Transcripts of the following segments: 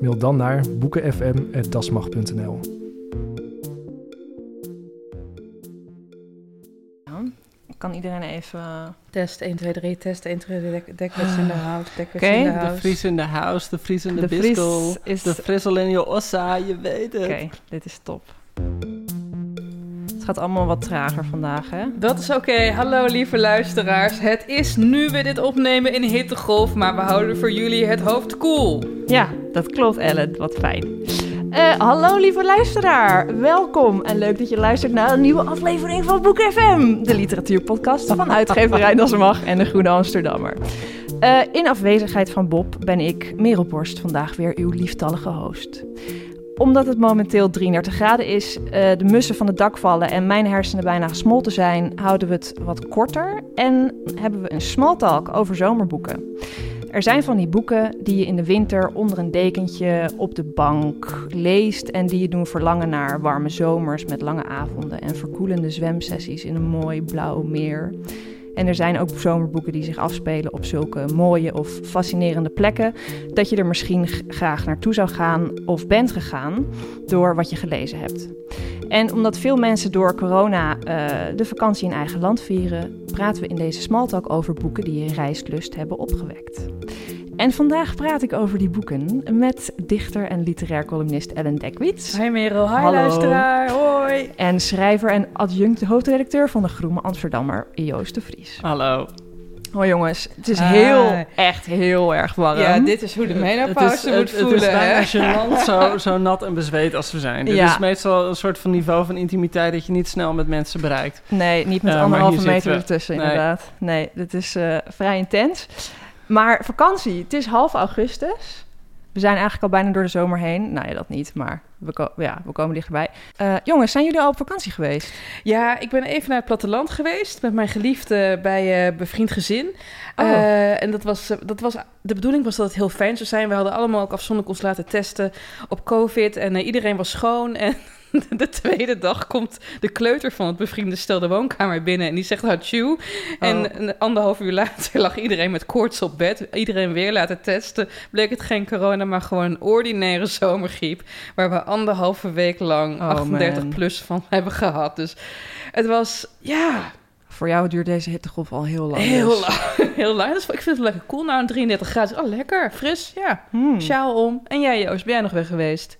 Mail dan naar boekenfm.dasmag.nl. Kan iedereen even... Test 1, 2, 3, test 1, 2, 3, dek, dekwits in de hout, dekwits Oké, in de de hout. Vries in de house, de Vries in de, De biskel, is- de frissel in je ossa, je weet het. Oké, dit is top. Het gaat allemaal wat trager vandaag, hè? Dat is oké. Hallo lieve luisteraars. Het is nu we dit opnemen in hittegolf, maar we houden voor jullie het hoofd koel. Ja, dat klopt, Ellen. Wat fijn. Eh, hallo lieve luisteraar, welkom en leuk dat je luistert naar een nieuwe aflevering van Boek FM, de literatuurpodcast van uitgeverij Das Mag en de Groene Amsterdammer. Eh, in afwezigheid van Bob ben ik, Merel Borst, vandaag weer uw lieftallige host. Omdat het momenteel 33 graden is, eh, de mussen van het dak vallen en mijn hersenen bijna gesmolten zijn, houden we het wat korter en hebben we een small talk over zomerboeken. Er zijn van die boeken die je in de winter onder een dekentje op de bank leest en die je doen verlangen naar warme zomers met lange avonden en verkoelende zwemsessies in een mooi blauw meer. En er zijn ook zomerboeken die zich afspelen op zulke mooie of fascinerende plekken dat je er misschien graag naartoe zou gaan of bent gegaan door wat je gelezen hebt. En omdat veel mensen door corona eh, de vakantie in eigen land vieren, praten we in deze smalltalk over boeken die je reislust hebben opgewekt. En vandaag praat ik over die boeken met dichter en literair columnist Ellen Dekwits. Hi Merel, hi Hallo. luisteraar, hoi. En schrijver en adjunct hoofdredacteur van de Groene Amsterdammer, Joost de Vries. Hallo. Hoi jongens, het is heel, echt heel erg warm. Ja, dit is hoe de menopauze moet het, voelen, het is bijna gênant zo, zo nat en bezweet als we zijn. Dit Ja. is meestal een soort van niveau van intimiteit dat je niet snel met mensen bereikt. Nee, niet met maar anderhalve meter ertussen, Nee. inderdaad. Nee, dit is eh, vrij intens. Maar vakantie, het is half augustus. We zijn eigenlijk al bijna door de zomer heen. Nou ja, dat niet, maar we, ko- ja, we komen dichterbij. Eh, jongens, zijn jullie al op vakantie geweest? Ja, ik ben even naar het platteland geweest met mijn geliefde bij eh bevriend gezin. Oh. Eh, en dat was, dat was, de bedoeling was dat het heel fijn zou zijn. We hadden allemaal ook afzonderlijk ons laten testen op COVID. En iedereen was schoon. En de tweede dag komt de kleuter van het bevriende stel de woonkamer binnen. En die zegt hatsjoe. En Oh. een anderhalf uur later lag iedereen met koorts op bed. Iedereen weer laten testen. Bleek het geen corona, maar gewoon een ordinaire zomergriep. Waar we anderhalve week lang Oh, 38 man. plus van hebben gehad. Dus het was, ja, Voor jou duurt deze hittegolf al heel lang. Heel dus. lang. Heel lang. Is, ik vind het lekker cool. Nou, een 33 graden. Oh, lekker. Fris. Ja. Hmm. Sjaal om. En jij, Joost, ben jij nog weg geweest?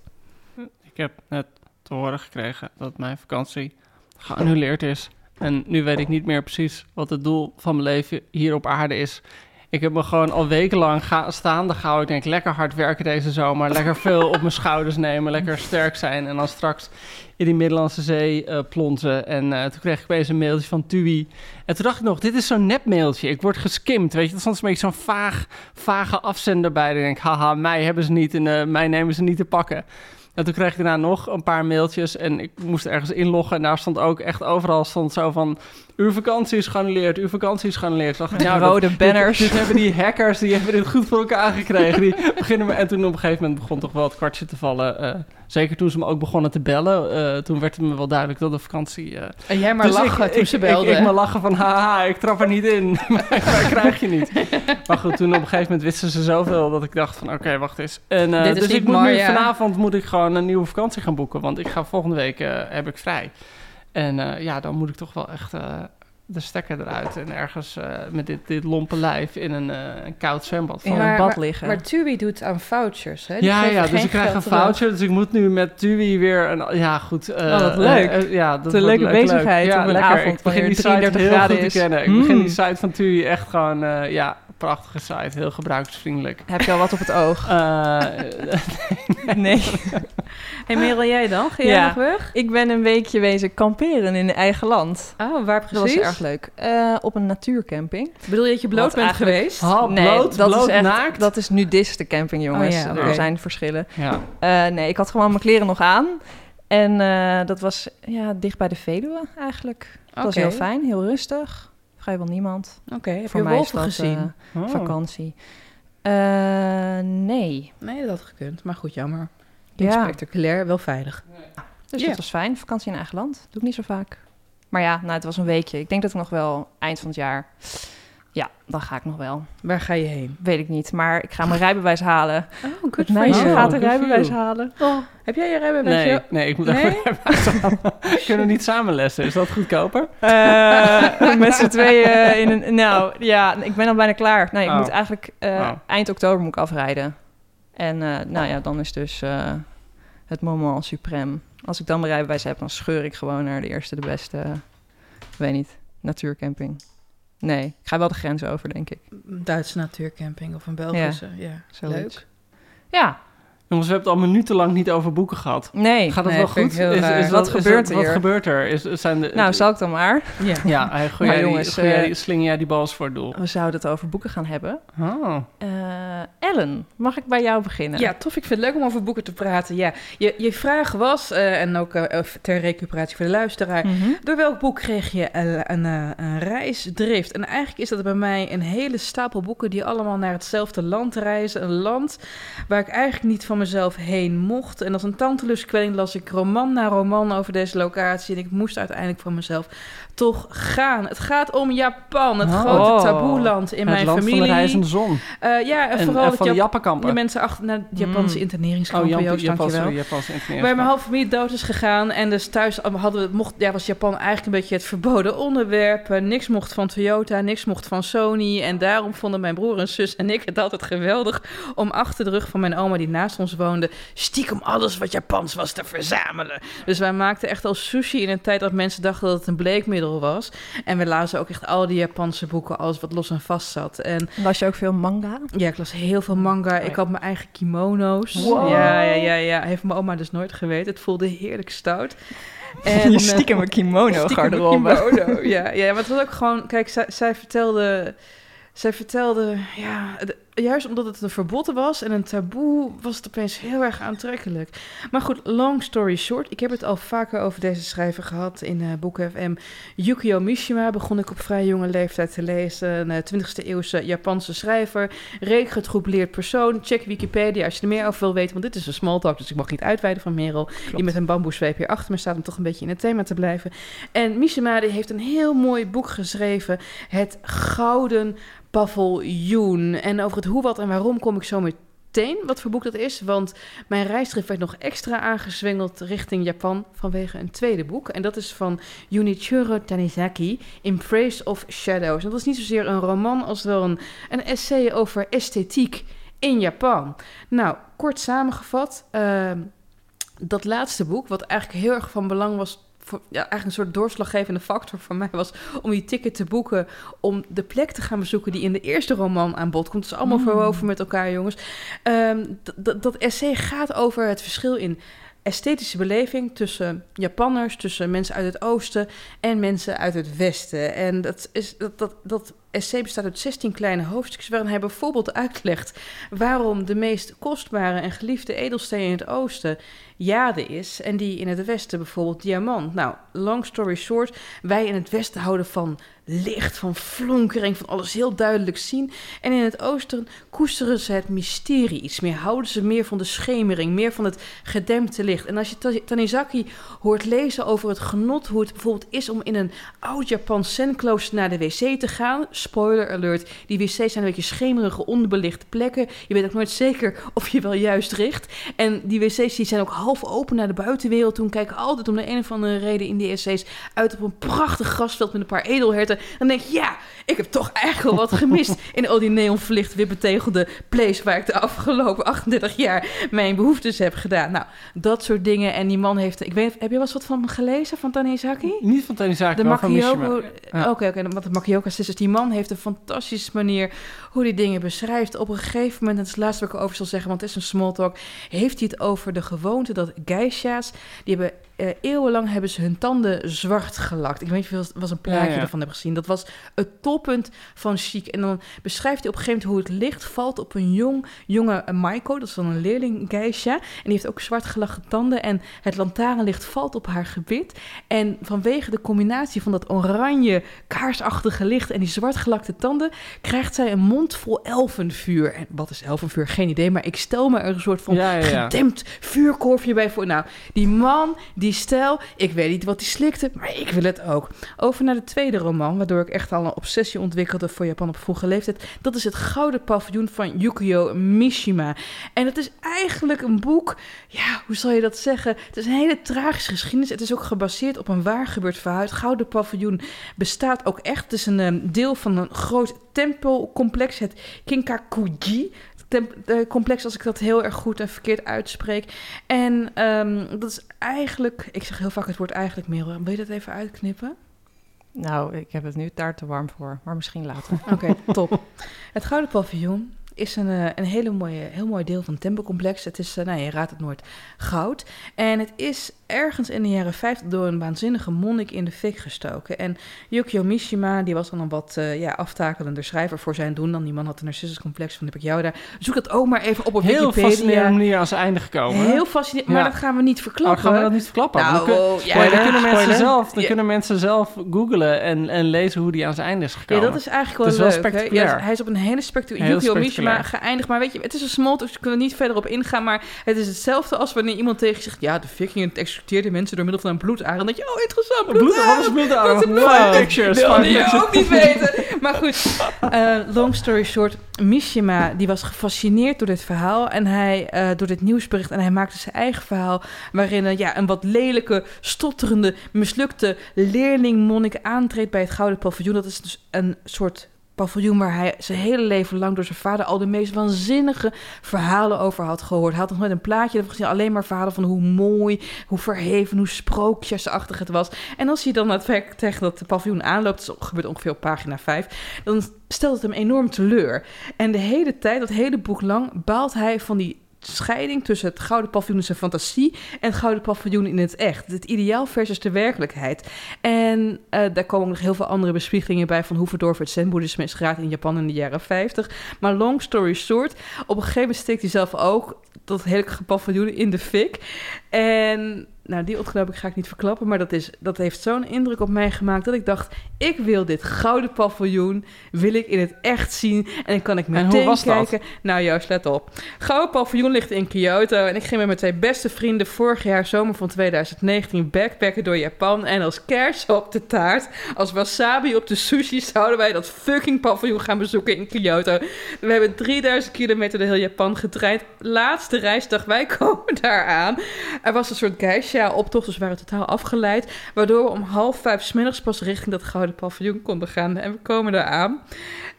Ik heb net te horen gekregen dat mijn vakantie geannuleerd is. En nu weet ik niet meer precies wat het doel van mijn leven hier op aarde is. Ik heb me gewoon al wekenlang ga staande gehouden. Ik denk, lekker hard werken deze zomer. Lekker veel op mijn schouders nemen. Lekker sterk zijn. En dan straks in die Middellandse Zee eh, plonzen. En eh, toen kreeg ik opeens een mailtje van TUI. En toen dacht ik nog, dit is zo'n nepmailtje. Ik word geskimd, weet je. Dat is soms een beetje zo'n vaag, vage afzender bij. Denk ik, haha, mij hebben ze niet en eh, mij nemen ze niet te pakken. En toen kreeg ik daarna nog een paar mailtjes en ik moest ergens inloggen. En daar stond ook echt overal stond zo van... Uw vakantie is geannuleerd, uw vakantie is geannuleerd. Dacht, nou, dat- rode banners. Dit, dit hebben die hackers, die hebben dit goed voor elkaar gekregen. Die beginnen me, en toen op een gegeven moment begon toch wel het kwartje te vallen. eh, zeker toen ze me ook begonnen te bellen. eh, toen werd het me wel duidelijk dat de vakantie... eh, En jij maar dus lachen ik, toen ik, ze belden. Ik, ik maar lachen van, haha, ik trap er niet in. maar krijg je niet. Maar goed, toen op een gegeven moment wisten ze zoveel dat ik dacht van, oké, wacht eens. En, eh, dus ik moet nu, vanavond moet ik gewoon een nieuwe vakantie gaan boeken. Want ik ga volgende week, heb ik vrij. En ja, dan moet ik toch wel echt... de stekker eruit en ergens eh, met dit, dit lompe lijf in een, eh, koud zwembad In vallen. een bad liggen. Maar TUI doet aan vouchers, hè? Die Ja, ja, dus ik krijg een terug. voucher. Dus ik moet nu met TUI weer een... Ja, goed. Oh, wat leuk. ja, dat Wat een leuke leuk, bezigheid leuk. Ja, op een lekker. avond Ik begin wanneer die het site 33 heel graden is. te kennen. Ik begin die site van TUI echt gewoon... ja, prachtige site. Heel gebruikersvriendelijk. Heb je al wat op het oog? Eh, Nee. hey, Merel, jij dan? Ga jij Ja. nog weg? Ik ben een weekje wezen kamperen in eigen land. Oh, waar Dat precies? was erg leuk. Eh, op een natuurcamping. Bedoel je dat je bloot Wat bent eigenlijk- geweest? nee, bloot, dat bloot, is echt, naakt. Dat is nudiste-camping, jongens. Oh ja, Er zijn verschillen. Ja. Eh, nee, ik had gewoon mijn kleren nog aan. En eh, dat was ja, dicht bij de Veluwe eigenlijk. Dat was heel fijn, heel rustig. Vrijwel niemand. Oké, heb Voor je mij wolven dat, gezien? eh, Oh. vakantie. Eh, nee. Nee, dat had gekund. Maar goed, jammer. Niet Ja, spectaculair, wel veilig. dus Ja. dat was fijn. Vakantie in eigen land. Doe ik niet zo vaak. Maar ja, nou, het was een weekje. Ik denk dat ik nog wel eind van het jaar... Ja, dan ga ik nog wel. Waar ga je heen? Weet ik niet. Maar ik ga mijn rijbewijs halen. Oh, for meisje you. Oh, gaat een rijbewijs halen. Heb jij je rijbewijs? Nee, nee, ik moet Nee? even... Kunnen we niet samen lessen? Is dat goedkoper? Eh, met z'n tweeën in een... Nou, ja, ik ben al bijna klaar. Nee, ik Oh. moet eigenlijk... eh, Oh. Eind oktober moet ik afrijden. En eh, nou ja, dan is dus eh, het moment suprême. Als ik dan mijn rijbewijs heb, dan scheur ik gewoon naar de eerste, de beste... Ik weet niet, natuurcamping. Nee, ik ga wel de grens over, denk ik. Een Duitse natuurcamping of een Belgische. Ja, Zoiets. leuk. Ja, Jongens, we hebben het al minutenlang niet over boeken gehad. nee. Gaat het Nee, wel goed? heel raar. dat- Wat gebeurt er Wat gebeurt er? Is, zijn de, Nou, zal ik dan maar. Ja. Ja, hey, gooi Maar jij die- jongens, gooi jij eh, die- sling jij die bals voor het doel. We zouden het over boeken gaan hebben. Oh. Eh, Ellen, mag ik bij jou beginnen? Ja, tof. Ik vind het leuk om over boeken te praten. Ja, je, je vraag was, eh, en ook eh, ter recuperatie voor de luisteraar... Mhm. Door welk boek kreeg je een, een, eh, een reisdrift? En eigenlijk is dat bij mij een hele stapel boeken... die allemaal naar hetzelfde land reizen. Een land waar ik eigenlijk niet van mezelf heen mocht. En als een tanteluskwelling las ik roman na roman over deze locatie... en ik moest uiteindelijk van mezelf toch gaan. Het gaat om Japan, het Oh. grote taboeland in het mijn land familie. van de reizende zon. Eh, ja, en En, vooral en van de Jap- Jappenkampen. de mensen achter naar de Japanse Mm. interneringskampen. oh, Joost, dankjewel. Waar mijn halve familie dood is gegaan. En dus thuis hadden we, mocht, ja, was Japan eigenlijk een beetje het verboden onderwerp. Eh, niks mocht van Toyota, niks mocht van Sony. En daarom vonden mijn broer en zus en ik het altijd geweldig om achter de rug van mijn oma, die naast ons woonde, stiekem alles wat Japans was te verzamelen. Dus wij maakten echt al sushi in een tijd dat mensen dachten dat het een bleekmiddel was. En we lazen ook echt al die Japanse boeken, alles wat los en vast zat. En Las je ook veel manga? ja, ik las heel veel manga. Oh Ik had mijn eigen kimono's. Wow. Ja, ja, ja, ja. Heeft mijn oma dus nooit geweten. Het voelde heerlijk stout. En, je eh, stiekem een kimono garderobe. kimono. Ja, ja, maar het was ook gewoon... Kijk, zij, zij vertelde... Zij vertelde, ja, het- juist omdat het een verbod was en een taboe, was het opeens heel erg aantrekkelijk. Maar goed, long story short, ik heb het al vaker over deze schrijver gehad in eh Boeken FM. Yukio Mishima begon ik op vrij jonge leeftijd te lezen. Een eh, 20e eeuwse Japanse schrijver. Reek getroubleerd persoon. Check Wikipedia als je er meer over wil weten, want dit is een small talk, dus ik mag niet uitweiden van Merel. Die met een bamboezweep hier achter me staat om toch een beetje in het thema te blijven. En Mishima die heeft een heel mooi boek geschreven. Het Gouden Paviljoen. En over het hoe, wat en waarom kom ik zo meteen wat voor boek dat is. Want mijn reisdrift werd nog extra aangezwengeld richting Japan vanwege een tweede boek. En dat is van Junichiro Tanizaki, In Praise of Shadows. En dat is niet zozeer een roman als wel een, een essay over esthetiek in Japan. Nou, kort samengevat, ehm, dat laatste boek, wat eigenlijk heel erg van belang was... Voor, ja, eigenlijk een soort doorslaggevende factor voor mij was om die ticket te boeken, om de plek te gaan bezoeken die in de eerste roman aan bod komt. Het is allemaal Mm. verwoven met elkaar, jongens. Ehm, dat essay gaat over het verschil in esthetische beleving tussen Japanners, tussen mensen uit het oosten en mensen uit het westen. En dat, is, dat, dat, dat essay bestaat uit 16 kleine hoofdstukjes waarin hij bijvoorbeeld uitlegt waarom de meest kostbare en geliefde edelsteen in het oosten jade is en die in het westen bijvoorbeeld diamant. Nou, long story short, wij in het westen houden van licht, van flonkering, van alles heel duidelijk zien. En in het oosten koesteren ze het mysterie iets meer, houden ze meer van de schemering, meer van het gedempte licht. En als je Ta- Tanizaki hoort lezen over het genot, hoe het bijvoorbeeld is om in een oud Japans zenklooster naar de wc te gaan, spoiler alert, die wc's zijn een beetje schemerige, onbelichte plekken. Je weet ook nooit zeker of je wel juist richt. En die wc's die zijn ook half open naar de buitenwereld. Toen kijken altijd om de een of andere reden in die wc's uit op een prachtig grasveld met een paar edelherten. Dan denk je, ja, ik heb toch eigenlijk wel wat gemist in al die neonverlicht weer betegelde place waar ik de afgelopen 38 jaar mijn behoeftes heb gedaan. Nou, dat soort dingen. En die man heeft, ik weet, heb je wel eens wat van hem gelezen, van Tanizaki? Niet van Tanizaki, De maar van Makioko. Mishima. Oké, Ja. oké. want de Makioka Sisters. Die man heeft een fantastische manier hoe hij dingen beschrijft. Op een gegeven moment, en is het laatste wat ik over zal zeggen, want het is een small talk, heeft hij het over de gewoonte dat geisha's, die hebben eh, eeuwenlang hebben ze hun tanden zwart gelakt. Ik weet niet of je eens een plaatje Ja, ja. ervan hebt gezien. Dat was het toppunt van chic. En dan beschrijft hij op een gegeven moment hoe het licht valt op een jong, jonge Maiko. Dat is dan een leerling geisha. En die heeft ook zwart gelachen tanden. En het lantaarnlicht valt op haar gebit. En vanwege de combinatie van dat oranje kaarsachtige licht en die zwart gelakte tanden, krijgt zij een mond vol elfenvuur. En wat is elfenvuur? Geen idee, maar ik stel me er een soort van ja. gedempt vuurkorfje bij voor. Nou, die man, die stijl, ik weet niet wat hij slikte, maar ik wil het ook. Over naar de tweede roman, waardoor ik echt al een obsessie ontwikkelde voor Japan op vroege leeftijd. Dat is het Gouden Paviljoen van Yukio Mishima. En het is eigenlijk een boek, ja, hoe zal je dat zeggen? Het is een hele tragische geschiedenis. Het is ook gebaseerd op een waar gebeurd verhaal. Het Gouden Paviljoen bestaat ook echt. Het is een eh, deel van een groot tempelcomplex, het Kinkakuji temp- eh, complex, als ik dat heel erg goed en verkeerd uitspreek. En ehm, dat is eigenlijk, ik zeg heel vaak het woord eigenlijk, Merel. Wil je dat even uitknippen? Nou, ik heb het nu daar te warm voor, maar misschien later. Oké, top. Het Gouden Paviljoen is een, eh, een hele mooie, heel mooi deel van het tempelcomplex. Het is, eh, nou, je raadt het nooit, goud. En het is ergens in de jaren 50 door een waanzinnige monnik in de fik gestoken. En Yukio Mishima, die was dan een wat eh, ja, aftakelender schrijver voor zijn doen dan. Die man had een narcissuscomplex van, heb ik jou daar. Zoek dat ook maar even op op Heel Wikipedia. fascinerende manier aan zijn einde gekomen. Heel fascinerend, maar Ja. dat gaan we niet Oh, verklappen. gaan we dat niet verklappen? Nou, dan, kun- oh, ja, dan kunnen mensen zelf, dan Ja. kunnen mensen zelf googlen en, en lezen hoe die aan zijn einde is Ja, gekomen. dat is eigenlijk wel Het is wel leuk. Ja, hij is op een hele spectaculaire Heel Yukio Mishima geëindigd. Maar weet je, het is een small talk, dus we kunnen niet verder op ingaan. Maar het is hetzelfde als wanneer iemand tegen je zegt... Ja, de vikingen executeerden mensen door middel van een bloedarend. Denk je, oh, interessant, Bloed, bloedarend. wat is Wow. Pictures, Wilde fine je pictures. ook niet weten. Maar goed, eh, long story short. Mishima, die was gefascineerd door dit verhaal. En hij, eh, door dit nieuwsbericht. En hij maakte zijn eigen verhaal. Waarin een, ja, een wat lelijke, stotterende, mislukte leerlingmonnik aantreedt bij het Gouden Paviljoen. Dat is dus een soort paviljoen waar hij zijn hele leven lang door zijn vader al de meest waanzinnige verhalen over had gehoord. Hij had nog nooit een plaatje gezien, alleen maar verhalen van hoe mooi, hoe verheven, hoe sprookjesachtig het was. En als hij dan daadwerkelijk tegen dat paviljoen aanloopt, gebeurt ongeveer op pagina 5, dan stelt het hem enorm teleur. En de hele tijd, dat hele boek lang, baalt hij van die scheiding tussen het gouden paviljoen in zijn fantasie en het gouden paviljoen in het echt. Het ideaal versus de werkelijkheid. En eh, daar komen nog heel veel andere bespiegelingen bij van hoe verdorven het zen-boeddhisme is geraakt in Japan in de jaren 50. Maar long story short, op een gegeven moment steekt hij zelf ook dat hele paviljoen in de fik. En nou, die ontknoping ga ik niet verklappen, maar dat, is, dat heeft zo'n indruk op mij gemaakt dat ik dacht, ik wil dit gouden paviljoen, wil ik in het echt zien. En dan kan ik En meteen hoe was dat? kijken. Nou Joost, let op. Gouden paviljoen ligt in Kyoto en ik ging met mijn twee beste vrienden vorig jaar zomer van 2019 backpacken door Japan. En als kers op de taart, als wasabi op de sushi, zouden wij dat fucking paviljoen gaan bezoeken in Kyoto. We hebben 3000 kilometer door heel Japan getraind. Laatste reisdag, wij komen daar aan. Er was een soort geisha-optocht, dus we waren totaal afgeleid. Waardoor we om half vijf 's middags pas richting dat gouden paviljoen konden gaan. En we komen daar aan.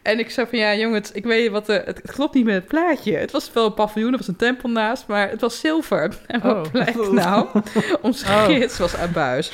En ik zei van, ja jongens, ik weet wat, de, het, het klopt niet met het plaatje. Het was wel een paviljoen, er was een tempel naast, maar het was zilver. En wat Oh. blijkt nou? Onze Oh. gids was aan buis.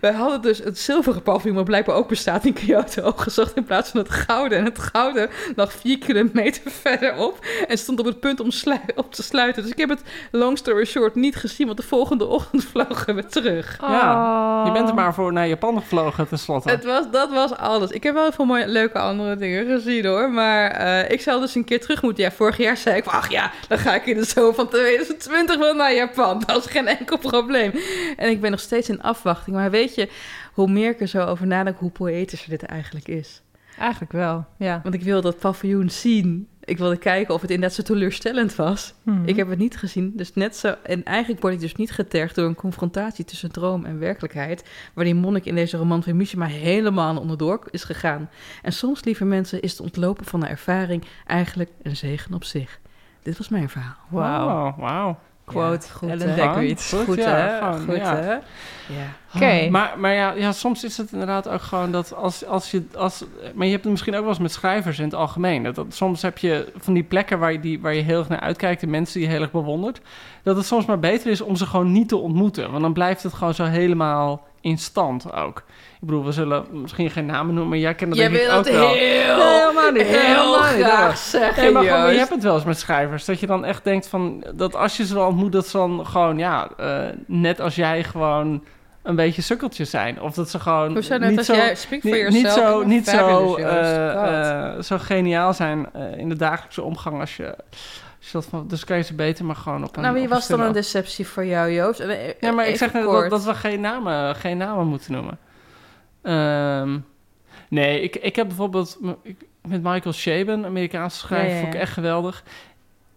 Wij hadden dus het zilveren paviljoen, wat blijkbaar ook bestaat in Kyoto, gezocht in plaats van het gouden. En het gouden lag vier kilometer verderop en stond op het punt om op te sluiten. Dus ik heb het, long story short, niet gezien, want de volgende ochtend vlogen we terug. Ja, je bent er maar voor naar Japan gevlogen tenslotte. Het was, dat was alles. Ik heb wel veel mooie, leuke andere dingen gezien hoor. Maar eh, ik zou dus een keer terug moeten. Ja, vorig jaar zei ik, ach ja, dan ga ik in de zomer van 2020 wel naar Japan. Dat is geen enkel probleem. En ik ben nog steeds in afwachting. Maar weet je, hoe meer ik er zo over nadenk, hoe poëtischer dit eigenlijk is. Eigenlijk wel, ja. Want ik wil dat paviljoen zien. Ik wilde kijken of het inderdaad zo teleurstellend was. Mhm. Ik heb het niet gezien, dus net zo. En eigenlijk word ik dus niet getergd door een confrontatie tussen droom en werkelijkheid. Waar die monnik in deze roman van Mishima helemaal onderdoor is gegaan. En soms, lieve mensen, is het ontlopen van een ervaring eigenlijk een zegen op zich. Dit was mijn verhaal. Wauw. Oh, wauw. Quote, Ja, goed, Ellen? Dekwits. Goed, Goed, ja, hè? gewoon, Goed, ja. hè? Ja. Oké. Maar, maar ja, ja, soms is het inderdaad ook gewoon dat als, als je... Als, maar je hebt het misschien ook wel eens met schrijvers in het algemeen. Dat, dat- soms heb je van die plekken waar je, die, waar je heel erg naar uitkijkt... en mensen die je heel erg bewondert... dat het soms maar beter is om ze gewoon niet te ontmoeten. Want dan blijft het gewoon zo helemaal in stand ook. Ik bedoel, we zullen misschien geen namen noemen... maar jij kent dat Jij denk ik wil ook het wel. heel, Nee, helemaal niet. heel helemaal niet. graag zeggen, Nee, maar, gewoon, je hebt het wel eens met schrijvers. Dat je dan echt denkt van... dat als je ze dan ontmoet, dat ze dan gewoon... ja, eh, net als jij gewoon een beetje sukkeltjes zijn. Of dat ze gewoon niet zo... niet, yourself. niet zo, niet zo, zo geniaal zijn eh, in de dagelijkse omgang als je... Van, dus kan je ze beter maar gewoon op een nou, wie was dan een deceptie voor jou, Joost? Eh, Ja, maar ik zeg net dat, dat we geen namen, geen namen moeten noemen. Ehm, nee, ik, ik heb bijvoorbeeld met Michael Chabon, Amerikaanse schrijver, Ja, ja, vond ik echt geweldig.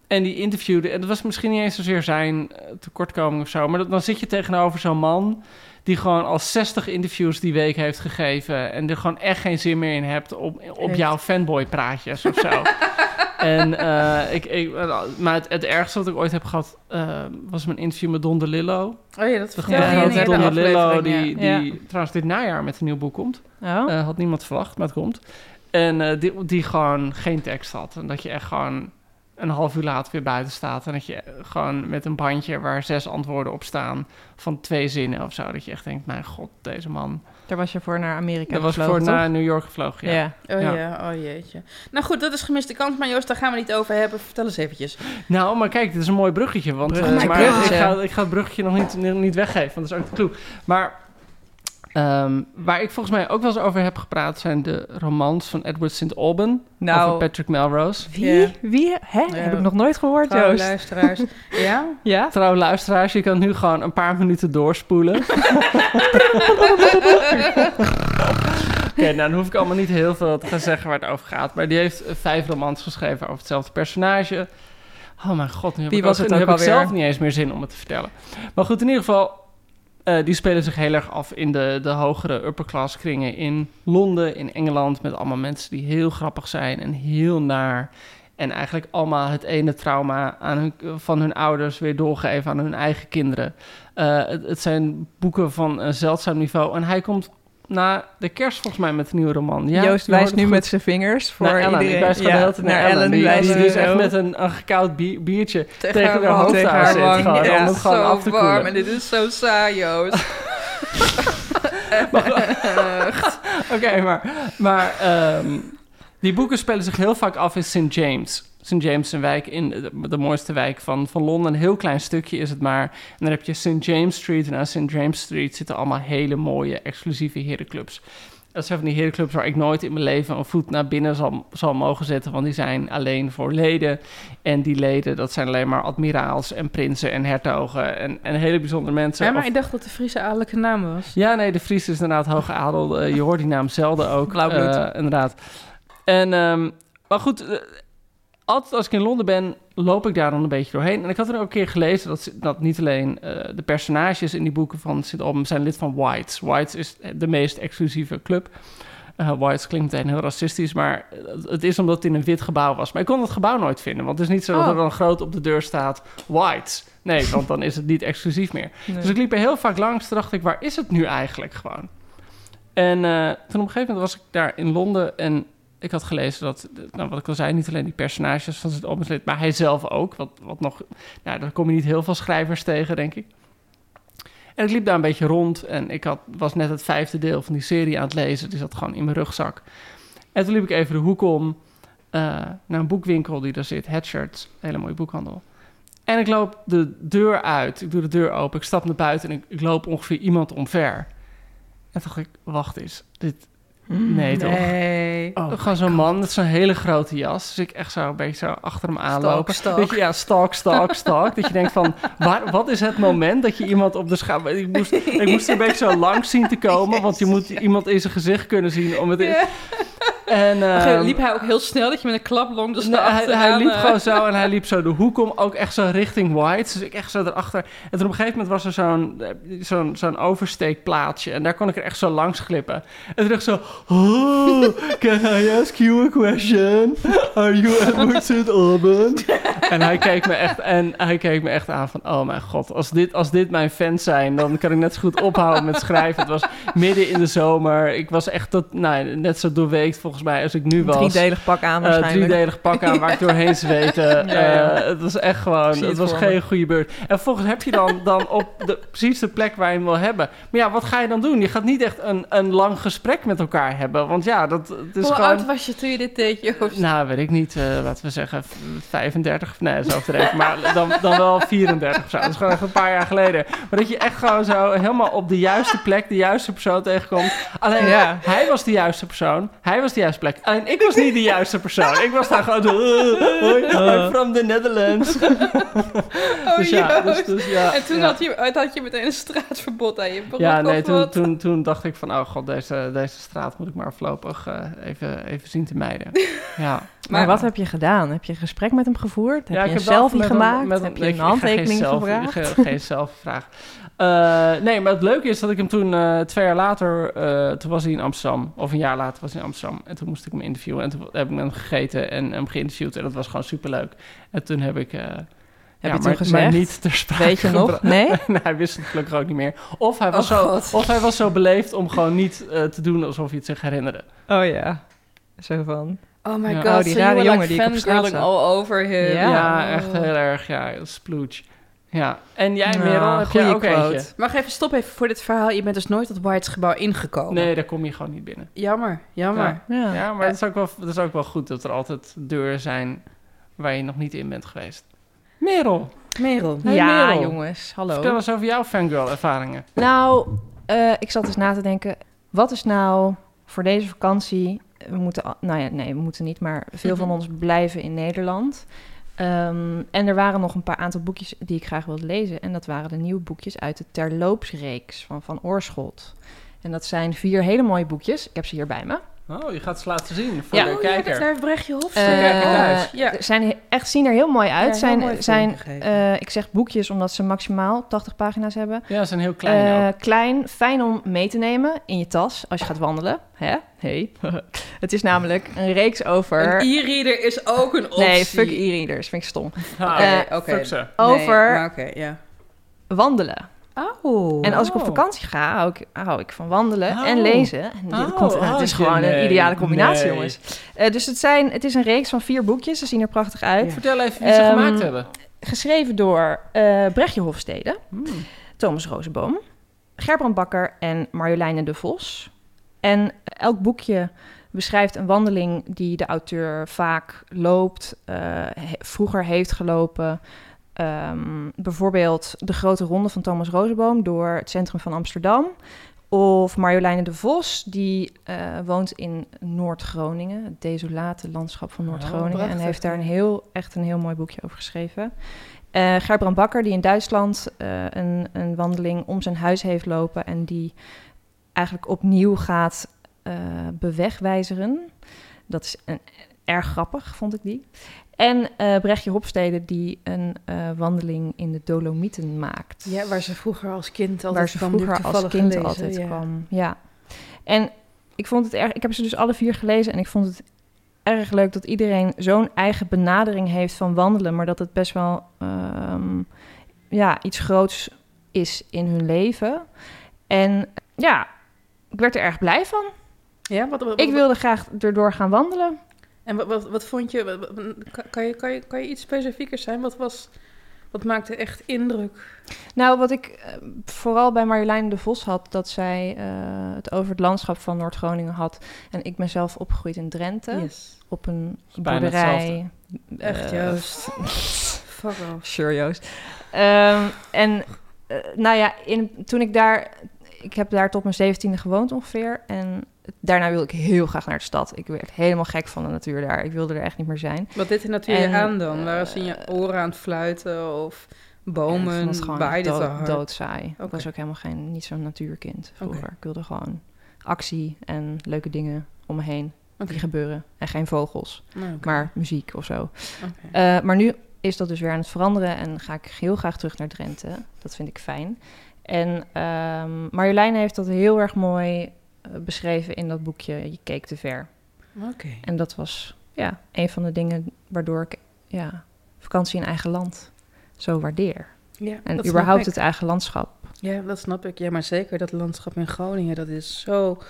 En die interviewde, en dat was misschien niet eens zozeer zijn eh, tekortkoming of zo, maar dat, dan zit je tegenover zo'n man die gewoon al 60 interviews die week heeft gegeven en er gewoon echt geen zin meer in hebt op, op Heeft. jouw fanboy praatjes of zo. en eh, ik, ik, maar het, het ergste wat ik ooit heb gehad eh, was mijn interview met Don DeLillo. Oh ja, dat in grote de Don DeLillo, die, ja. die trouwens dit najaar met een nieuw boek komt. Oh? Eh, had niemand verwacht, maar het komt. En die, die gewoon geen tekst had. En dat je echt gewoon een half uur later weer buiten staat. En dat je gewoon met een bandje waar zes antwoorden op staan van twee zinnen of zo. Dat je echt denkt, mijn god, deze man. Daar was je voor naar Amerika Dat was voor gevlogen, naar? New York gevlogen, ja. Ja. Oh Ja. ja. oh jeetje. Nou goed, dat is gemiste kans, maar Joost, daar gaan we niet over hebben. Vertel eens eventjes. Nou, maar kijk, dit is een mooi bruggetje. Want eh, maar. Ik, ga, ik ga het bruggetje nog niet, niet weggeven, want dat is ook de clue. Maar ehm, waar ik volgens mij ook wel eens over heb gepraat... zijn de romans van Edward St. Alban Nou, over Patrick Melrose. wie? Wie? Hè? Ja. Heb ik nog nooit gehoord, Trouwe Joost. luisteraars. ja? Ja? Trouw luisteraars, je kan nu gewoon een paar minuten doorspoelen. Oké, nou dan hoef ik allemaal niet heel veel te gaan zeggen waar het over gaat. Maar die heeft eh, vijf romans geschreven over hetzelfde personage. Oh mijn god, nu heb, Wie ik, was ook, het nu heb ik zelf niet eens meer zin om het te vertellen. Maar goed, in ieder geval, eh, die spelen zich heel erg af in de, de hogere upper class kringen in Londen, in Engeland. Met allemaal mensen die heel grappig zijn en heel naar. En eigenlijk allemaal het ene trauma aan hun, van hun ouders weer doorgeven aan hun eigen kinderen. Eh, het, het zijn boeken van een zeldzaam niveau. En hij komt na de kerst volgens mij met een nieuwe roman. Ja, Joost hoort wijst nu goed. met zijn vingers voor naar Ellen. iedereen. Ik tijd naar, Ellen. Die, wijst die dus echt met een, een gekoud bier- biertje Tegen, tegen haar hoofd tegen aan haar zit. Gewoon, Ja, om het gewoon zo af te warm koelen. en dit is zo saai, Joost. Oké, maar, maar ehm, die boeken spelen zich heel vaak af in St. James. St. James een wijk in de, de mooiste wijk van, van Londen. Een heel klein stukje is het maar. En dan heb je St. James Street. En aan St. James Street zitten allemaal hele mooie, exclusieve herenclubs. Dat zijn van die herenclubs waar ik nooit in mijn leven een voet naar binnen zal, zal mogen zetten. Want die zijn alleen voor leden. En die leden, dat zijn alleen maar admiraals en prinsen en hertogen. En, en hele bijzondere mensen. Ja, maar Of- ik dacht dat de Friese adellijke naam was. ja, nee, de Fries is inderdaad hoge adel. Eh, je hoort die naam zelden ook. Eh, inderdaad. En, ehm, maar goed, eh, altijd als ik in Londen ben, loop ik daar dan een beetje doorheen. En ik had er ook een keer gelezen dat, dat niet alleen eh, de personages in die boeken van St. Alban zijn lid van Whites. Whites is de meest exclusieve club. Eh Whites klinkt meteen heel racistisch, maar het is omdat het in een wit gebouw was. Maar ik kon het gebouw nooit vinden, want het is niet zo dat Oh. er dan groot op de deur staat Whites. Nee, want dan is het niet exclusief meer. Nee. Dus ik liep er heel vaak langs. Toen dacht ik, waar is het nu eigenlijk gewoon? En eh, toen op een gegeven moment was ik daar in Londen en ik had gelezen dat, nou, wat ik al zei, niet alleen die personages van het Albanslid, maar hij zelf ook. Wat, wat nog, nou, daar kom je niet heel veel schrijvers tegen, denk ik. En ik liep daar een beetje rond en ik had, was net het vijfde deel van die serie aan het lezen. Die zat gewoon in mijn rugzak. En toen liep ik even de hoek om eh, naar een boekwinkel die daar zit, Headshirt, een hele mooie boekhandel. En ik loop de deur uit, ik doe de deur open, ik stap naar buiten en ik, loop ongeveer iemand omver. En dacht ik, wacht eens, dit, nee toch? Nee. Oh, gewoon zo'n man met zo'n hele grote jas. Dus ik echt zo een beetje zo achter hem aanlopen. stalk. Je, ja, stalk, stalk, stalk. dat je denkt van, waar, wat is het moment dat je iemand op de schaam... Ik moest, ik moest er een beetje zo lang zien te komen, want je moet iemand in zijn gezicht kunnen zien om het... Ja. En, ehm, liep hij ook heel snel dat je met een klaplong dus hij, hij liep gewoon zo en hij liep zo de hoek om, ook echt zo richting White. Dus ik echt zo erachter. En toen op een gegeven moment was er zo'n eh, zo'n zo'n oversteekplaatsje. En daar kon ik er echt zo langs glippen. En toen dacht ik zo... Oh, can I ask you a question? Are you Edward St. Alban? en hij keek me echt, en hij keek me echt aan van, oh mijn god, als dit, als dit mijn fans zijn, dan kan ik net zo goed ophouden met schrijven. Het was midden in de zomer. Ik was echt tot, nou, net zo doorweekt volgens mij als ik nu was. Driedelig pak aan eh, waarschijnlijk. Uh, driedelig pak aan waar ik doorheen zweette. Eh, het was echt gewoon, het, was geen goede beurt. En volgens heb je dan, dan op de, precies de plek waar je hem wil hebben. Maar ja, wat ga je dan doen? Je gaat niet echt een, een lang gesprek met elkaar hebben. Want ja, dat is Hoe gewoon... oud was je toen je dit deed, Joost? Nou, weet ik niet. Eh, laten we zeggen 35 nee, zo overdreven, maar dan, dan wel 34 of zo. Dat is gewoon een paar jaar geleden. Maar dat je echt gewoon zo helemaal op de juiste plek de juiste persoon tegenkomt. Alleen ja. hij was de juiste persoon, hij was de juiste plek. Alleen ik was niet de juiste persoon. Ik was daar gewoon zo, eh, I'm from the Netherlands. Oh, dus ja, dus, dus, ja, En toen. Had, je, had je meteen een straatverbod aan je Ja, nee, toen, toen, toen dacht ik van, oh god, deze, deze straat moet ik maar voorlopig eh, even, even zien te mijden. ja. Maar wat heb je gedaan? Heb je een gesprek met hem gevoerd? Heb Ja, je een selfie gemaakt? met heb je een handtekening gevraagd? Geen, geen selfie-vraag. Eh, nee, maar het leuke is dat ik hem toen eh, twee jaar later... eh, toen was hij in Amsterdam. Of een jaar later was hij in Amsterdam. En toen moest ik hem interviewen. En toen heb ik met hem gegeten en hem geïnterviewd. En dat was gewoon superleuk. En toen heb ik... Heb ja, je toen maar, gezegd? maar niet ter sprake Weet je nog? Nee? nee, hij wist het gelukkig ook niet meer. Of hij was, Oh, zo, God. of hij was zo beleefd om gewoon niet te doen alsof hij het zich herinnerde. Oh ja. Zo van... Oh my Ja. god, Oh, die so rare jongen like die ik op straat fangirling zag. all over him. Ja. Ja, echt heel erg. Ja, splooch. Ja. En jij, Nou, Merel, heb jij ook quote. eentje? Mag even stop even voor dit verhaal. Je bent dus nooit dat White's gebouw ingekomen. Nee, daar kom je gewoon niet binnen. Jammer, jammer. Ja. Ja, maar dat is, ook wel, dat is ook wel goed dat er altijd deuren zijn waar je nog niet in bent geweest. Merel, Merel. Hey, ja, Merel. jongens. Hallo. vertel eens over jouw fangirl-ervaringen. Nou, eh, ik zat eens na te denken. Wat is nou voor deze vakantie... We moeten, nou ja, nee, we moeten niet, maar veel van ons blijven in Nederland. Ehm, en er waren nog een paar aantal boekjes die ik graag wilde lezen. En dat waren de nieuwe boekjes uit de Terloopsreeks van Van Oorschot. En dat zijn vier hele mooie boekjes. Ik heb ze hier bij me. Oh, je gaat ze laten zien voor Ja. de Oh, ja, kijker. dat daar Brechtje Hof. Eh, kijken thuis. Ja. Ze zijn echt, zien er heel mooi uit. Ja, zijn, heel mooi zijn, eh, ik zeg boekjes omdat ze maximaal 80 pagina's hebben. Ja, ze zijn heel klein Eh, ook. klein, fijn om mee te nemen in je tas als je gaat wandelen. Hè? Hey. het is namelijk een reeks over... Een e-reader is ook een optie. nee, fuck e-readers, vind ik stom. Ah, eh, oké. fuck ze. Over Nee, maar oké, ja. wandelen. Oh. En als ik op Oh. vakantie ga, hou ik, hou ik van wandelen Oh. en lezen. En dit Oh, komt, het oh, is gewoon nee, een ideale combinatie, nee. jongens. Eh, dus het, zijn, het is een reeks van vier boekjes. Ze zien er prachtig uit. Ja. Vertel even wie ze Ehm, gemaakt hebben. Geschreven door eh Brechtje Hofstede. Hmm. Thomas Rozenboom, Gerbrand Bakker en Marjoleine de Vos. En elk boekje beschrijft een wandeling die de auteur vaak loopt, eh, he- vroeger heeft gelopen. Ehm, bijvoorbeeld de grote ronde van Thomas Rozenboom door het centrum van Amsterdam. Of Marjoleine de Vos, die eh, woont in Noord-Groningen, het desolate landschap van Noord-Groningen. en heeft daar een heel, echt een heel mooi boekje over geschreven. Eh Gerbrand Bakker, die in Duitsland eh, een, een wandeling om zijn huis heeft lopen en die eigenlijk opnieuw gaat eh, bewegwijzeren. Dat is een, erg grappig, vond ik die. En eh Brechtje Hopstede, die een eh, wandeling in de Dolomieten maakt. Ja, waar ze vroeger als kind altijd waar ze kwam, vroeger als kind altijd ja. kwam. Ja. En ik vond het erg. Ik heb ze dus alle vier gelezen en ik vond het erg leuk dat iedereen zo'n eigen benadering heeft van wandelen, maar dat het best wel ehm, ja, iets groots is in hun leven. En ja, ik werd er erg blij van. Ja, wat, wat, Ik wilde graag erdoor gaan wandelen. En wat, wat, wat vond je, wat- kan, je, kan, je, kan je iets specifieker zijn? Wat, was, wat maakte echt indruk? Nou, wat ik eh, vooral bij Marjolein de Vos had, dat zij eh, het over het landschap van Noord-Groningen had. En ik ben zelf opgegroeid in Drenthe, Yes. op een boerderij. Echt, eh, Joost. Fuck off. Sure, Joost. Ehm, en nou ja, in, toen ik daar... Ik heb daar tot mijn zeventiende gewoond ongeveer. En daarna wilde ik heel graag naar de stad. Ik werd helemaal gek van de natuur daar. Ik wilde er echt niet meer zijn. Wat deed de natuur je En, aan dan? Waren ze in je eh, oren aan het fluiten of En ik bomen? het gewoon dood, hard? doodsaai. Ik Oké. was ook helemaal geen, niet zo'n natuurkind vroeger. Ik wilde gewoon actie en leuke dingen om me heen. Oké. die gebeuren. En geen vogels, Nou, maar muziek of zo. Eh, maar nu is dat dus weer aan het veranderen en ga ik heel graag terug naar Drenthe. Dat vind ik fijn. En ehm Marjolein heeft dat heel erg mooi beschreven in dat boekje Je keek te ver. Oké. En dat was ja, een van de dingen waardoor ik ja, vakantie in eigen land zo waardeer. Ja, En überhaupt het eigen landschap. Ja, dat snap ik. Ja, maar zeker dat landschap in Groningen, dat is zo...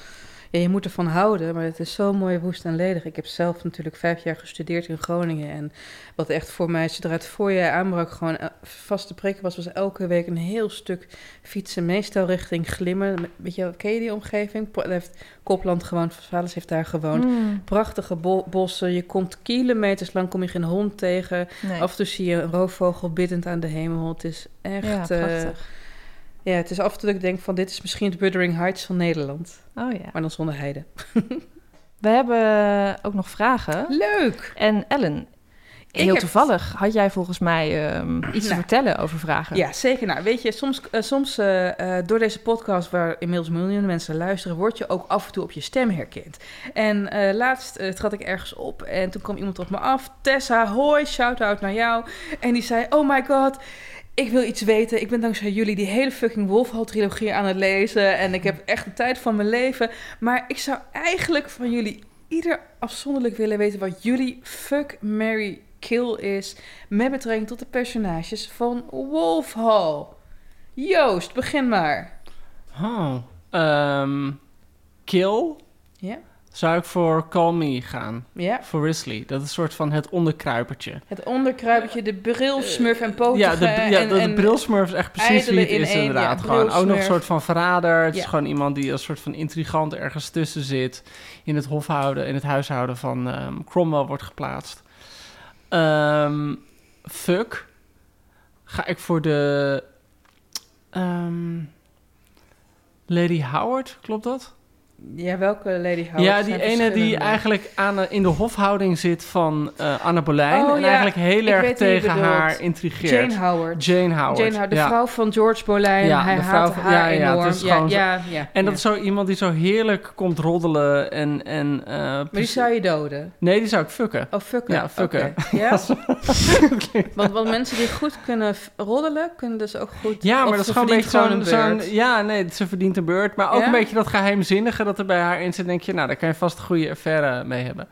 Ja, je moet ervan houden, maar het is zo mooi woest en ledig. Ik heb zelf natuurlijk vijf jaar gestudeerd in Groningen. En wat echt voor mij, zodra het voorjaar aanbrak, gewoon eh, vaste prikken was, was elke week een heel stuk fietsen. Meestal richting Glimmen. Weet je, ken je die omgeving? Daar heeft Kopland gewoond, heeft daar gewoond. Mm, Prachtige bo- bossen. Je komt kilometers lang, kom je geen hond tegen. nee. Af en toe zie je een roofvogel biddend aan de hemel. Het is echt... ja, eh, prachtig. Ja, het is af en toe dat ik denk van dit is misschien het Wuthering Heights van Nederland. Oh ja. Maar dan zonder heide. We hebben ook nog vragen. Leuk! En Ellen, heel heb- toevallig had jij volgens mij ehm, iets te Nou. vertellen over vragen. Ja, zeker. Nou, weet je, soms, eh, soms eh, eh, door deze podcast, waar inmiddels miljoenen mensen luisteren, word je ook af en toe op je stem herkend. En eh, laatst eh, trad ik ergens op en toen kwam iemand op me af. Tessa, hoi, shout-out naar jou. En die zei, oh my god, ik wil iets weten. Ik ben dankzij jullie die hele fucking Wolfhall-trilogie aan het lezen. En ik heb echt de tijd van mijn leven. Maar ik zou eigenlijk van jullie ieder afzonderlijk willen weten wat jullie fuck, Mary kill is met betrekking tot de personages van Wolfhall. Joost, begin maar. Oh. Ehm, kill Ja? Zou ik voor Call Me gaan. Ja? Voor Risley. Dat is een soort van het onderkruipertje. Het onderkruipertje, de brilsmurf en poten. ja, de, ja, en, de, brilsmurf is echt precies wie het is één, inderdaad. ja, gewoon ook nog een soort van verrader. Het Ja. is gewoon iemand die als soort van intrigant ergens tussen zit. In het hofhouden, in het huishouden van ehm, Cromwell wordt geplaatst. Ehm, fuck. Ga ik voor de... ehm, Lady Howard, klopt dat? Ja, welke Lady Howard? ja, die ene die eigenlijk aan, in de hofhouding zit van eh, Anna Boleyn. Oh, en ja, eigenlijk heel ik erg tegen haar intrigeert. Jane Howard. Jane Howard. Jane Howard, de ja. vrouw van George Boleyn. Ja, Hij de vrouw van- haar ja, ja, enorm. zo- ja, ja, En ja. dat is zo iemand die zo heerlijk komt roddelen en... en eh, Maar die zou je doden? Nee, die zou ik fucken. Oh, fucken. Ja, fucken. Oké. Ja? want, want mensen die goed kunnen roddelen, kunnen dus ook goed... Ja, maar dat is gewoon een beetje zo'n... ja, nee, ze verdient een beurt. Maar ook Ja? een beetje dat geheimzinnige dat er bij haar in zit. denk je, nou, daar kan je vast een goede affaire mee hebben.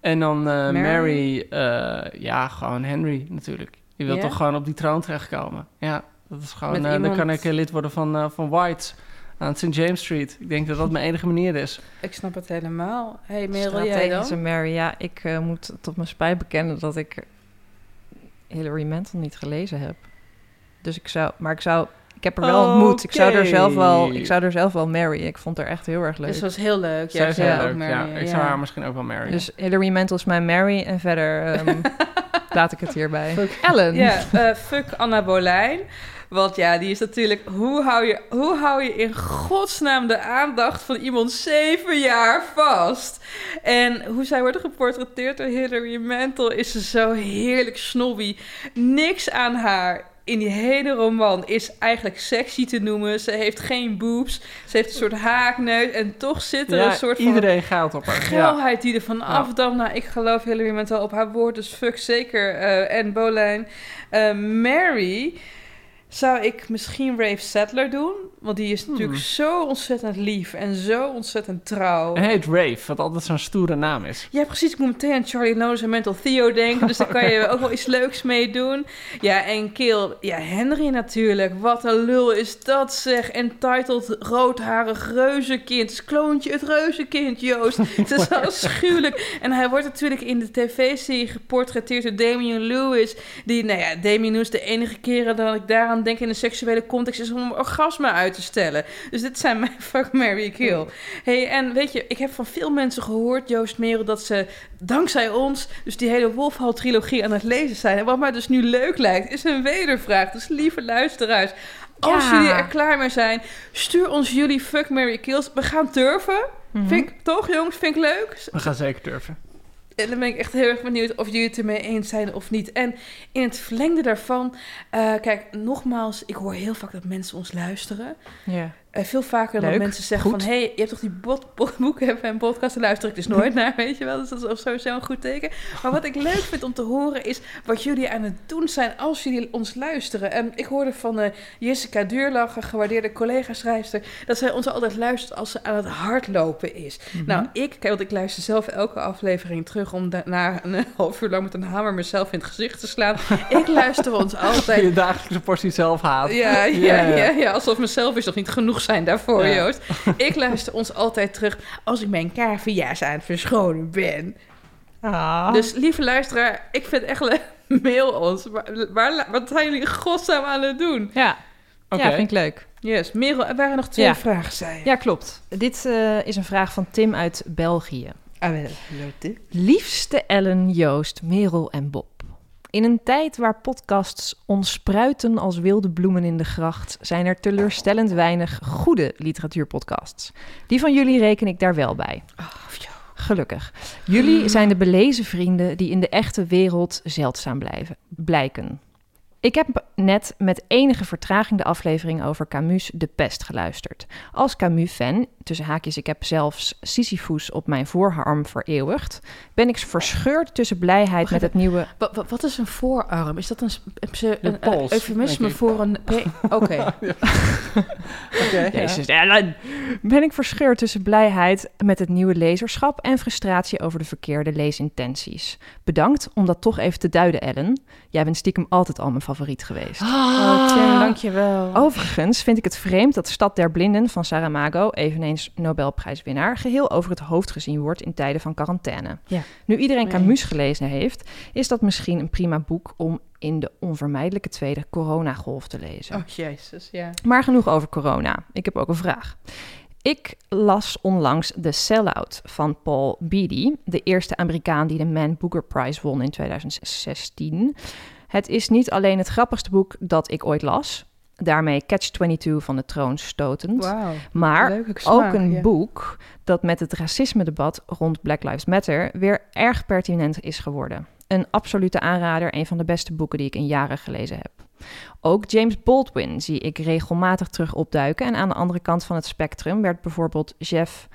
En dan eh, Mary? Mary, eh, ja, gewoon Henry natuurlijk. Je wilt toch gewoon op die troon terechtkomen. Ja, dat is gewoon... Eh, Dan iemand- kan ik lid worden van, eh, van White aan St. James Street. Ik denk dat dat mijn enige manier is. Ik snap het helemaal. hey, Merel, jij dan? Mary. Ja, ik eh, moet tot mijn spijt bekennen dat ik Hilary Mantel niet gelezen heb. Dus ik zou, maar ik zou, heb er wel ontmoet. Ik zou er zelf wel, ik zou er zelf wel Mary. Ik vond haar echt heel erg leuk. Dus dat was heel leuk. Zij Ja, is ik heel zou ook leuk, Mary, ja. Ik zou haar misschien ook wel marryen. Dus Hilary Mantel is mijn Mary en verder ehm, laat ik het hierbij. Ellen. Ja, eh, fuck Anna Boleyn. Want ja, die is natuurlijk... Hoe hou, je, hoe hou je in godsnaam de aandacht van iemand zeven jaar vast? En hoe zij wordt geportretteerd door Hilary Mantel... is ze zo heerlijk snobby. Niks aan haar in die hele roman is eigenlijk sexy te noemen. Ze heeft geen boobs. Ze heeft een soort haakneus. En toch zit er ja, een soort van iedereen gaat op haar. Ja. geilheid die er van afdamt. Nou, ik geloof Hillary Mantel op haar woord, dus fuck zeker. eh, en Bolijn. Eh, Mary zou ik misschien Rafe Sattler doen. Want die is natuurlijk zo ontzettend lief en zo ontzettend trouw. En heet Rave, wat altijd zo'n stoere naam is. Ja, precies. Ik moet meteen aan Charlie Lones en Mental Theo denken. Dus daar kan je ook wel iets leuks mee doen. Ja, en Kill. Ja, Henry natuurlijk. Wat een lul is dat zeg. Entitled roodharig reuzenkind. Het is kloontje het reuzenkind, Joost. Het is afschuwelijk. En hij wordt natuurlijk in de tv-serie geportretteerd door Damian Lewis. Die, nou ja, Damian Lewis de enige keren dat ik daaraan denk in een seksuele context... is om een orgasme uit te stellen. Dus dit zijn mijn fuck, Mary kill. Hey, en weet je, ik heb van veel mensen gehoord, Joost Merel, dat ze dankzij ons dus die hele Wolfhall-trilogie aan het lezen zijn. En wat mij dus nu leuk lijkt, is een wedervraag. Dus lieve luisteraars, als Ja. jullie er klaar mee zijn, stuur ons jullie fuck, Mary kills. We gaan durven. Mhm. Vind ik, toch jongens, vind ik leuk. We gaan zeker durven. En dan ben ik echt heel erg benieuwd of jullie het ermee eens zijn of niet. En in het verlengde daarvan, eh, kijk, nogmaals, ik hoor heel vaak dat mensen ons luisteren. Ja. Eh, veel vaker dan mensen zeggen goed. van... hé, hey, je hebt toch die bot, bot, boeken en podcast, daar luister ik dus nooit naar, weet je wel. Dus dat is sowieso een goed teken. Maar wat ik leuk vind om te horen is wat jullie aan het doen zijn als jullie ons luisteren. En ik hoorde van eh, Jessica Duurlach, een gewaardeerde collega-schrijfster... dat zij ons altijd luistert als ze aan het hardlopen is. Nou, ik, kijk, want ik luister zelf elke aflevering terug... om daarna een half uur lang met een hamer mezelf in het gezicht te slaan. ik luister ons altijd Je dagelijkse portie zelfhaat. ja, ja, Ja, ja. ja, ja, alsof mezelf is nog niet genoeg zijn daarvoor, Ja. Joost. Ik luister ons altijd terug als ik mijn cavia's aan het verschonen ben. Ah. Dus lieve luisteraar, ik vind echt leuk. Mail ons. Waar, waar- wat zijn jullie godsnaam aan het doen? ja. Oké. ja, vind ik leuk. Yes, Merel, er waren nog twee Ja. vragen, zei je. Ja, klopt. Dit eh, is een vraag van Tim uit België. Ah, wel, leuk. Liefste Ellen, Joost, Merel en Bob. In een tijd waar podcasts ontspruiten als wilde bloemen in de gracht, zijn er teleurstellend weinig goede literatuurpodcasts. Die van jullie reken ik daar wel bij. Gelukkig. Jullie zijn de belezen vrienden die in de echte wereld zeldzaam blijven, blijken. Ik heb net met enige vertraging de aflevering over Camus' De Pest geluisterd. Als Camus-fan, tussen haakjes, ik heb zelfs Sisyphus op mijn voorarm vereeuwigd, ben ik verscheurd tussen blijheid Wacht met het nieuwe... Wa- wa- Wat is een voorarm? Is dat een, een, een, een, pols, eufemisme voor een... Oké. Oké, ja. Jezus, Ellen! Ben ik verscheurd tussen blijheid met het nieuwe lezerschap en frustratie over de verkeerde leesintenties. Bedankt om dat toch even te duiden, Ellen. Jij bent stiekem altijd al mijn favoriet geweest. Oh, Tim, dankjewel. Overigens vind ik het vreemd dat Stad der Blinden van Saramago, eveneens Nobelprijswinnaar, geheel over het hoofd gezien wordt in tijden van quarantaine. Ja. Nu iedereen Nee. Camus gelezen heeft, is dat misschien een prima boek om in de onvermijdelijke tweede coronagolf te lezen. Oh, jezus, ja. Maar genoeg over corona. Ik heb ook een vraag. Ik las onlangs The Sellout van Paul Beatty, de eerste Amerikaan die de Man Booker Prize won in 2016. Het is niet alleen het grappigste boek dat ik ooit las, daarmee Catch-22 van de troon stotend, maar ook een ja. boek dat met het racisme-debat rond Black Lives Matter weer erg pertinent is geworden. Een absolute aanrader, een van de beste boeken die ik in jaren gelezen heb. Ook James Baldwin zie ik regelmatig terug opduiken. En aan de andere kant van het spectrum werd bijvoorbeeld Jeff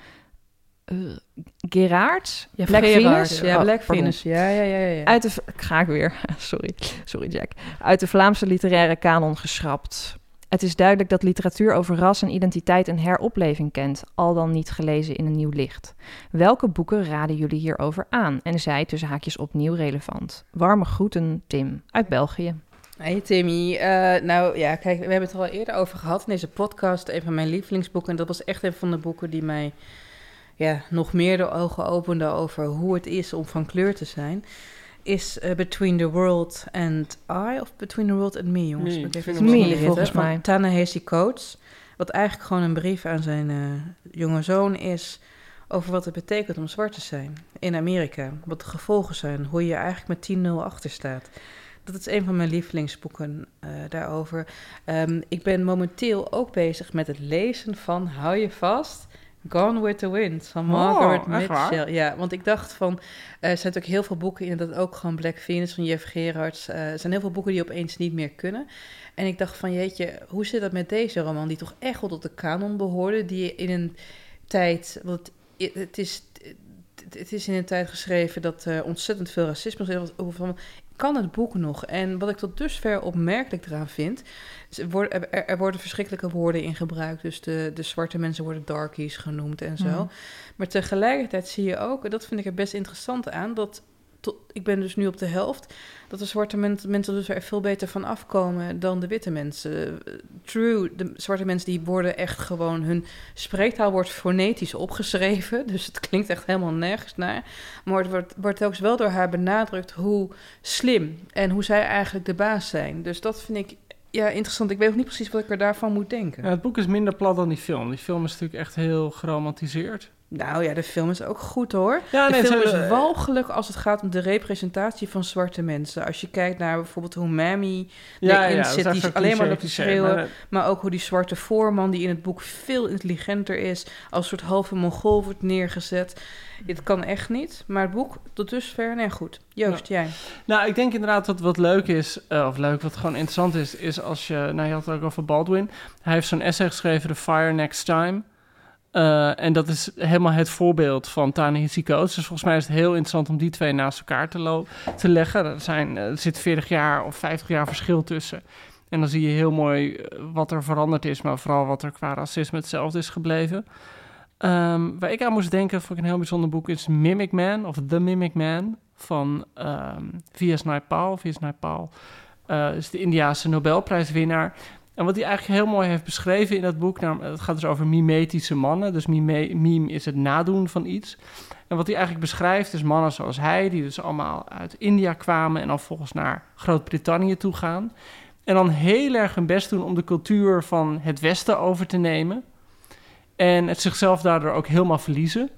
eh, Gerard, Ja, Black Gerard. Venus? Ja, Oh, Black pardon. Venus. Ja, ja, ja, ja. ja. Uit de, ga ik weer, sorry, sorry Jack. Uit de Vlaamse literaire kanon geschrapt. Het is duidelijk dat literatuur over ras en identiteit een heropleving kent, al dan niet gelezen in een nieuw licht. Welke boeken raden jullie hierover aan? En zij tussen haakjes opnieuw relevant. Warme groeten, Tim, uit België. Hey Timmy, Eh, nou ja, kijk, we hebben het er al eerder over gehad in deze podcast. Een van mijn lievelingsboeken. En dat was echt een van de boeken die mij ja, nog meer de ogen opende over hoe het is om van kleur te zijn. Is eh, Between the World and I, of Between the World and Me, jongens. Me, ik even Me, meer volgens mij. Ta-Nehisi Coates. Wat eigenlijk gewoon een brief aan zijn eh, jonge zoon is over wat het betekent om zwart te zijn in Amerika. Wat de gevolgen zijn, hoe je eigenlijk met 10-0 achter staat. Dat is een van mijn lievelingsboeken eh, daarover. Ehm, ik ben momenteel ook bezig met het lezen van, hou je vast, Gone with the Wind van Margaret Oh, waar? Mitchell. Ja, want ik dacht van, er zijn natuurlijk heel veel boeken, inderdaad ook gewoon Black Venus van Jeff Gerards. Eh, er zijn heel veel boeken die opeens niet meer kunnen. En ik dacht van, jeetje, hoe zit dat met deze roman, die toch echt wel tot de kanon behoorde, die in een tijd, want het, is... Het is in een tijd geschreven dat er ontzettend veel racisme is. Over van, kan het boek nog? En wat ik tot dusver opmerkelijk eraan vind, is er, worden, er, er worden verschrikkelijke woorden in gebruikt. Dus de, de zwarte mensen worden darkies genoemd en zo. Mhm. Maar tegelijkertijd zie je ook, en dat vind ik er best interessant aan, dat ik ben dus nu op de helft, dat de zwarte men, mensen dus er veel beter van afkomen dan de witte mensen. True, de zwarte mensen die worden echt gewoon, hun spreektaal wordt fonetisch opgeschreven, dus het klinkt echt helemaal nergens naar. Maar het wordt, wordt wel door haar benadrukt hoe slim en hoe zij eigenlijk de baas zijn. Dus dat vind ik ja, interessant. Ik weet ook niet precies wat ik er daarvan moet denken. Het boek is minder plat dan die film. Die film is natuurlijk echt heel geromantiseerd. Nou ja, de film is ook goed hoor. Ja, de film is walgelijk als het gaat om de representatie van zwarte mensen. Als je kijkt naar bijvoorbeeld hoe Mammy ja, erin ja, zit, die alleen maar loopt te schreeuwen. maar, eh, Maar ook hoe die zwarte voorman, die in het boek veel intelligenter is, als soort halve mongool wordt neergezet. Het kan echt niet. Maar het boek tot dusver, nee goed. Joost, jij. Nou, ik denk inderdaad dat wat leuk is, eh, of leuk, wat gewoon interessant is, is als je, nou je had het ook over Baldwin. Hij heeft zo'n essay geschreven, The Fire Next Time. Eh, en dat is helemaal het voorbeeld van Ta-Nehisi Coates. Dus volgens mij is het heel interessant om die twee naast elkaar te, te leggen. Er, zijn, er zit 40 jaar of 50 jaar verschil tussen. En dan zie je heel mooi eh, wat er veranderd is, maar vooral wat er qua racisme hetzelfde is gebleven. Ehm, waar ik aan moest denken, vond ik een heel bijzonder boek, is Mimic Man, of The Mimic Man, van ehm V.S. Naipaul. V.S. Naipaul eh, is de Indiaanse Nobelprijswinnaar. En wat hij eigenlijk heel mooi heeft beschreven in dat boek, nou, het gaat dus over mimetische mannen. Dus mime, is het nadoen van iets. En wat hij eigenlijk beschrijft is mannen zoals hij, die dus allemaal uit India kwamen en dan volgens naar Groot-Brittannië toe gaan. En dan heel erg hun best doen om de cultuur van het Westen over te nemen. En het zichzelf daardoor ook helemaal verliezen.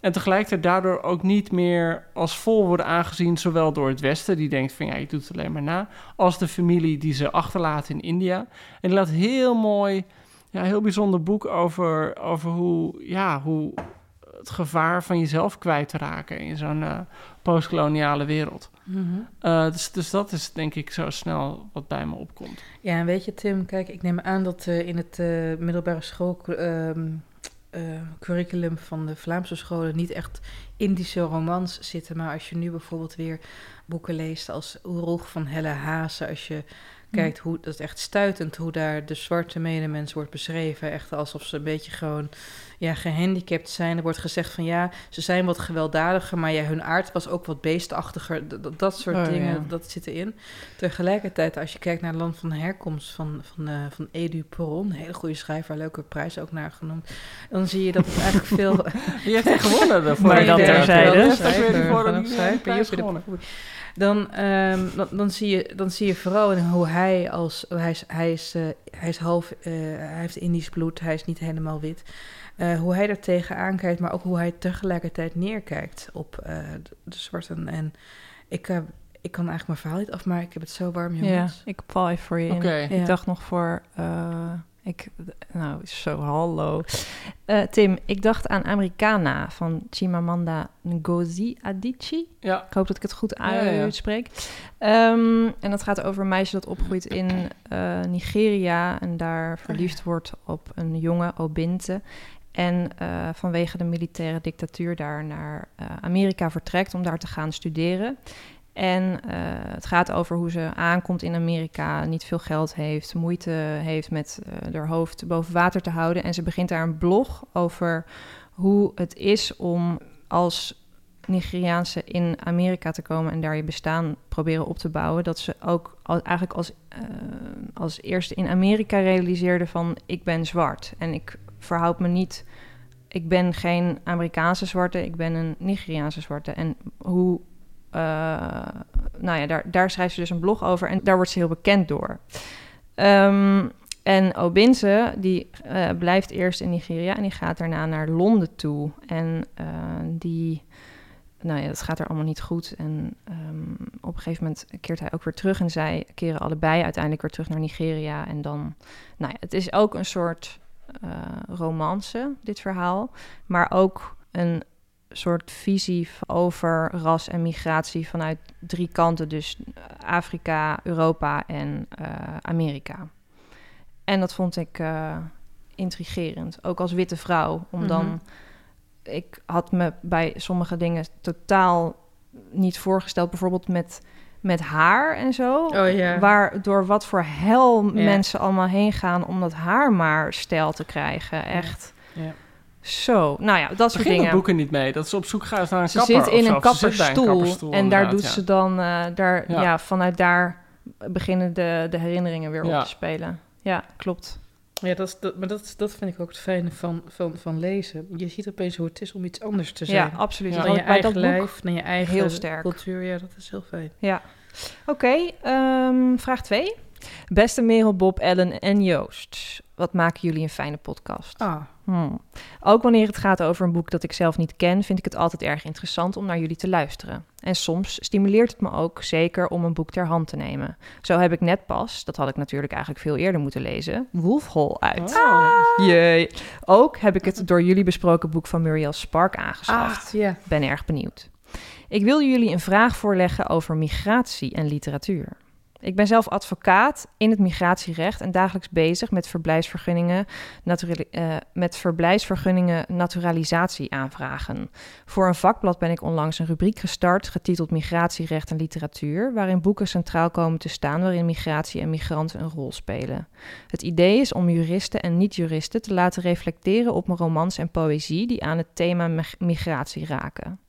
En tegelijkertijd daardoor ook niet meer als vol worden aangezien, zowel door het Westen, die denkt van ja, je doet het alleen maar na, als de familie die ze achterlaten in India. En die laat heel mooi, ja, heel bijzonder boek over, over hoe, ja, hoe het gevaar van jezelf kwijt te raken in zo'n eh, postkoloniale wereld. Eh, dus, dus dat is denk ik zo snel wat bij me opkomt. Ja, en weet je, Tim, kijk, ik neem aan dat eh, in het middelbare school ehm, eh, curriculum van de Vlaamse scholen niet echt Indische romans zitten. Maar als je nu bijvoorbeeld weer boeken leest als Oeroeg van Helle Haase, als je kijkt hoe, dat is echt stuitend hoe daar de zwarte medemens wordt beschreven. Echt alsof ze een beetje gewoon ja, gehandicapt zijn. Er wordt gezegd van ja, ze zijn wat gewelddadiger, maar ja, hun aard was ook wat beestachtiger. D- d- dat soort Oh, dingen, ja. dat zit erin. Tegelijkertijd, als je kijkt naar het land van herkomst van, van, eh, van Edu Peron, een hele goede schrijver, leuke prijs ook naar genoemd, dan zie je dat het eigenlijk veel... Heeft er gewonnen? Maar dat terzijde. Heeft ook weer voor prijs gewonnen? Dan, ehm, dan, dan, zie je, dan zie je vooral in hoe hij als... Hij is, hij is, eh, hij is half... eh, hij heeft Indisch bloed, hij is niet helemaal wit. Eh, hoe hij er tegenaan kijkt, maar ook hoe hij tegelijkertijd neerkijkt op eh, de, de zwarten. En ik, ik kan eigenlijk mijn verhaal niet afmaken. Ik heb het zo warm, Ja, jongens. ik val even voor je. Oké. Ja. Ik dacht nog voor... eh, ik, nou, zo hallo. Eh, Tim, ik dacht aan Americana van Chimamanda Ngozi Adichie. Ja, Ik hoop dat ik het goed Ja, ja, ja. uitspreek. Ehm, en dat gaat over een meisje dat opgroeit in eh, Nigeria... en daar verliefd wordt op een jonge Obinte... En eh, vanwege de militaire dictatuur daar naar Amerika vertrekt om daar te gaan studeren. En eh, het gaat over hoe ze aankomt in Amerika, niet veel geld heeft, moeite heeft met eh haar hoofd boven water te houden. En ze begint daar een blog over hoe het is om als Nigeriaanse in Amerika te komen en daar je bestaan proberen op te bouwen. Dat ze ook eigenlijk als, eh, als eerste in Amerika realiseerde van ik ben zwart en ik verhoud me niet ik ben geen Amerikaanse zwarte, ik ben een Nigeriaanse zwarte. En hoe, eh, nou ja, daar, daar schrijft ze dus een blog over en daar wordt ze heel bekend door. Ehm, en Obinze, die eh, blijft eerst in Nigeria en die gaat daarna naar Londen toe. En eh, die, nou ja, dat gaat er allemaal niet goed. En ehm, op een gegeven moment keert hij ook weer terug en zij keren allebei uiteindelijk weer terug naar Nigeria. En dan, nou ja, het is ook een soort romance, dit verhaal. Maar ook een soort visie over ras en migratie vanuit drie kanten. Dus Afrika, Europa en eh, Amerika. En dat vond ik eh, intrigerend. Ook als witte vrouw. Om dan... Mhm. Ik had me bij sommige dingen totaal niet voorgesteld. Bijvoorbeeld met, met haar en zo. Oh. Waar, door wat voor hel mensen allemaal heen gaan om dat haar maar stijl te krijgen. Echt. Ja. Zo, nou ja, dat soort dingen. boek er niet mee. Dat ze op zoek gaat naar een Ze kapper zit in een kapperstoel, en daar doet ja. ze dan, eh, daar, Ja. ja. vanuit daar beginnen de, de herinneringen weer Ja. op te spelen. Ja, klopt. Ja, dat, is, dat, maar dat, dat vind ik ook het fijne van, van, van lezen. Je ziet opeens hoe het is om iets anders te zijn. Ja, absoluut. Dan je dat lijf, dan je eigen heel sterk. cultuur. Ja, dat is heel fijn. Ja. Oké, ehm, vraag 2. Beste Merel, Bob, Ellen en Joost. Wat maken jullie een fijne podcast. Ah, Hmm. Ook wanneer het gaat over een boek dat ik zelf niet ken, vind ik het altijd erg interessant om naar jullie te luisteren. En soms stimuleert het me ook zeker om een boek ter hand te nemen. Zo heb ik net pas, dat had ik natuurlijk eigenlijk veel eerder moeten lezen, Wolfhole uit. Oh. Jee. Ook heb ik het door jullie besproken boek van Muriel Spark aangeschaft. ah. Ben erg benieuwd. Ik wil jullie een vraag voorleggen over migratie en literatuur. Ik ben zelf advocaat in het migratierecht en dagelijks bezig met verblijfsvergunningen, eh, met verblijfsvergunningen naturalisatie aanvragen. Voor een vakblad ben ik onlangs een rubriek gestart getiteld Migratierecht en Literatuur, waarin boeken centraal komen te staan waarin migratie en migranten een rol spelen. Het idee is om juristen en niet-juristen te laten reflecteren op mijn romans en poëzie die aan het thema mig- migratie raken.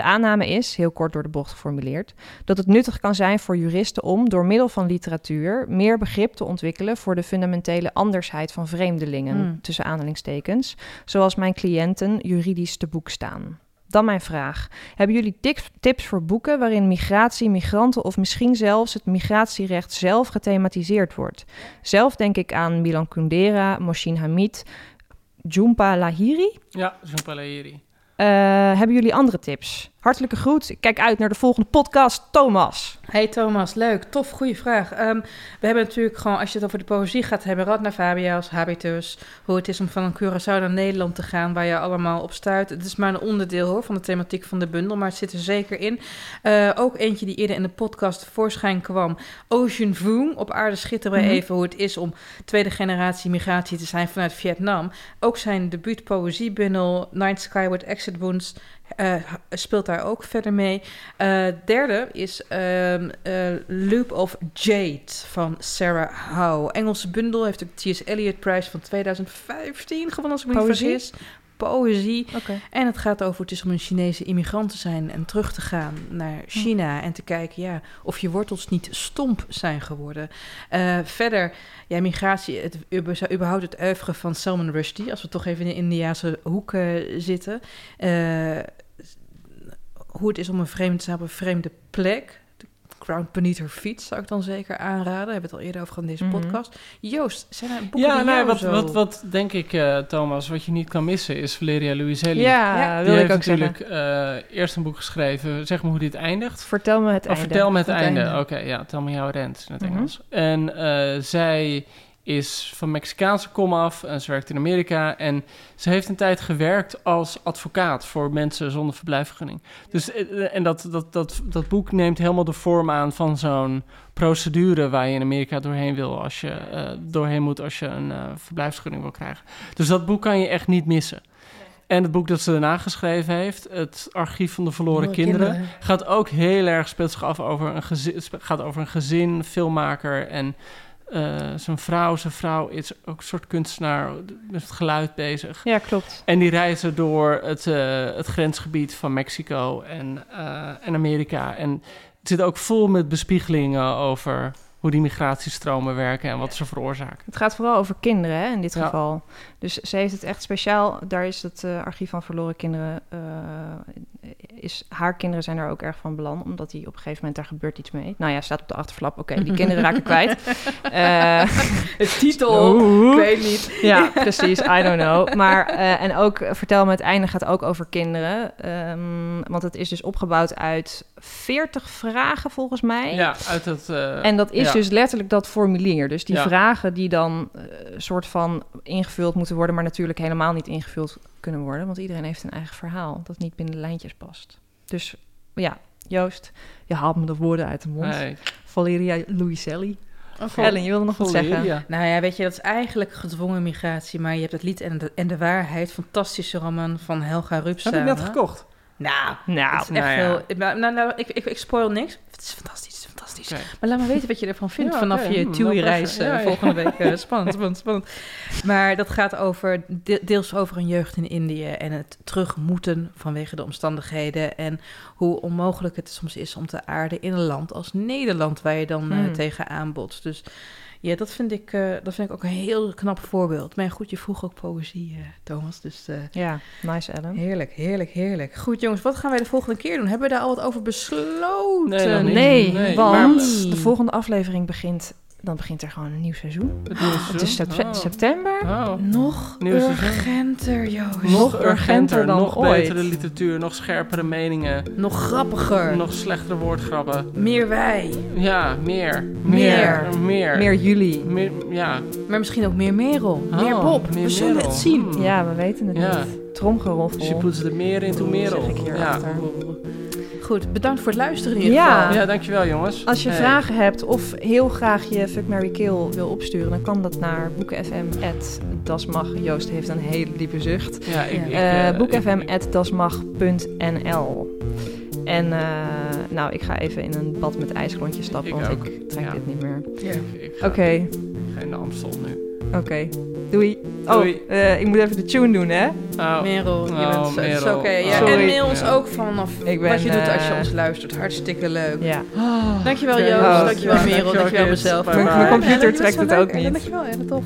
De aanname is, heel kort door de bocht geformuleerd, dat het nuttig kan zijn voor juristen om door middel van literatuur meer begrip te ontwikkelen voor de fundamentele andersheid van vreemdelingen, Hmm. tussen aanhalingstekens, zoals mijn cliënten juridisch te boek staan. Dan mijn vraag. Hebben jullie tips, voor boeken waarin migratie, migranten of misschien zelfs het migratierecht zelf gethematiseerd wordt? Zelf denk ik aan Milan Kundera, Moshin Hamid, Jhumpa Lahiri. Ja, Jean Palaieri. Eh, hebben jullie andere tips? Hartelijke groet. Ik kijk uit naar de volgende podcast. Thomas. Hey Thomas, leuk, tof, goede vraag. Ehm, we hebben natuurlijk gewoon, als je het over de poëzie gaat hebben, Radna Fabia's, Habitus, hoe het is om van een Curaçao naar Nederland te gaan, waar je allemaal op stuit. Het is maar een onderdeel hoor, van de thematiek van de bundel, maar het zit er zeker in. Eh, ook eentje die eerder in de podcast voorschijn kwam, Ocean Vuong. Op aarde schitteren we Mhm. even hoe het is om tweede generatie migratie te zijn vanuit Vietnam. Ook zijn debuut poëziebundel, Night Skyward Exit Wounds, eh, speelt daar ook verder mee. Eh, derde is eh, Loop of Jade van Sarah Howe. Engelse bundel heeft de T.S. Eliot Prijs van 2015 gewonnen, als ik me niet vergis. Poëzie. En het gaat over het is om een Chinese immigrant te zijn en terug te gaan naar China en te kijken ja, of je wortels niet stomp zijn geworden. Eh, verder, ja, migratie, het, überhaupt het oeuvre van Salman Rushdie, als we toch even in de Indiase hoek eh, zitten. Eh, hoe het is om een vreemde te zijn op een vreemde plek. Ground Beneath Her Feet zou ik dan zeker aanraden. We hebben het al eerder over gehad in deze Mhm. podcast. Joost, zijn er boeken Ja, die nou, jou wat, zo... wat, wat denk ik, eh, Thomas, wat je niet kan missen, is Valeria Luiselli. Ja, Ja, Die wil ik heeft ook zeggen. natuurlijk eh, eerst een boek geschreven, zeg me hoe dit eindigt. Vertel me het Oh, einde. vertel me het Het einde. einde. Oké, ja, tel me jouw rent in het Mhm. Engels. En eh, zij is van Mexicaanse komaf en ze werkt in Amerika. En ze heeft een tijd gewerkt als advocaat voor mensen zonder verblijfsvergunning. Dus, eh, en dat, dat, dat, dat boek neemt helemaal de vorm aan van zo'n procedure waar je in Amerika doorheen wil als je eh, doorheen moet als je een eh, verblijfsvergunning wil krijgen. Dus dat boek kan je echt niet missen. En het boek dat ze daarna geschreven heeft, Het Archief van de Verloren kinderen, kinderen. gaat ook heel erg, speelt zich af over een gezin, gaat over een gezin, filmmaker en eh, zijn vrouw. Zijn vrouw is ook een soort kunstenaar met het geluid bezig. Ja, klopt. En die reizen door het, eh, het grensgebied van Mexico en, eh, en Amerika. En het zit ook vol met bespiegelingen over hoe die migratiestromen werken en wat ze veroorzaken. Het gaat vooral over kinderen hè, in dit Ja. geval. Dus ze heeft het echt speciaal. Daar is het eh, archief van verloren kinderen. eh, is, haar kinderen zijn er ook erg van belang, omdat die op een gegeven moment daar gebeurt iets mee. Nou ja, staat op de achterflap. Oké, die kinderen raken kwijt. Eh, Het titel, ik weet niet. ja, precies. I don't know. Maar eh, en ook eh, vertel me het einde gaat ook over kinderen, Ehm, want het is dus opgebouwd uit 40 vragen volgens mij. Ja, uit het... eh, En dat is ja. dus letterlijk dat formulier. Dus die Ja. vragen die dan eh, soort van ingevuld moeten worden, maar natuurlijk helemaal niet ingevuld kunnen worden. Want iedereen heeft een eigen verhaal dat niet binnen de lijntjes past. Dus ja, Joost, je haalt me de woorden uit de mond. Valeria Luiselli. Oké. Ellen, je wilde nog wat zeggen? Ja. Nou ja, weet je, dat is eigenlijk gedwongen migratie, maar je hebt het lied en de, en de waarheid, fantastische roman van Helga Rups. Heb ik net gekocht. Nou, Nou, het is echt nou ja. heel... Nou, nou, nou, ik, ik, ik spoil niks. Het is fantastisch, fantastisch. Maar laat me weten wat je ervan vindt Ja, vanaf je Hmm, TUI-reis eh, pressure. Ja, ja. volgende week. Eh, spannend, spannend, spannend. Maar dat gaat over, de- deels over een jeugd in Indië en het terug moeten vanwege de omstandigheden. En hoe onmogelijk het soms is om te aarden in een land als Nederland, waar je dan eh, Hmm. tegenaan botst. Dus ja, dat vind, ik, eh, dat vind ik ook een heel knap voorbeeld. Maar goed, je vroeg ook poëzie, eh, Thomas. Dus eh, Ja, nice Ellen. heerlijk, heerlijk, heerlijk. Goed jongens, wat gaan wij de volgende keer doen? Hebben we daar al wat over besloten? Nee, want de volgende aflevering begint dan begint er gewoon een nieuw seizoen. Het Het is Oh. september. Oh. Nog Nieuw urgenter, Joost. Nog urgenter, dan nog ooit. betere literatuur, nog scherpere meningen, Nog grappiger. nog slechtere woordgrappen. Meer wij. Ja, meer. Meer. Meer. Meer juli. Meer- ja. Maar misschien ook meer Merel. Oh, meer Bob. meer We zullen Merel. het zien. Hmm. Ja, we weten het Ja. niet. Tromgeroffel. She puts the meer into Merel. Zeg ik hier ja. achter. Goed, bedankt voor het luisteren in ieder Ja. geval. ja, dankjewel jongens. Als je Hey. vragen hebt of heel graag je Fuck, Mary Kill wil opsturen, dan kan dat naar boekenfm.dasmag. Joost heeft een hele diepe zucht. Ja, ik, ik, Eh eh, boekenfm.dasmag.nl En eh, nou, ik ga even in een bad met ijsklontjes stappen, Ik want ook, ik trek ja. dit niet meer. Ja. Oké, in de Amstel nu. oké. Doei. Doei. Oh, eh, ik moet even de tune doen, hè? Oh, Merel, je Oh, bent zo, oké. Ja, en mail ons Ja. ook vanaf Ik ben, wat je doet als je eh, ons luistert. Hartstikke leuk. Ja. Dankjewel Oké. Joost, Oh, dankjewel Merel, dankjewel, dankjewel mezelf. Bye bye. Mijn computer trekt het ook niet. Dankjewel, ja, dat tof.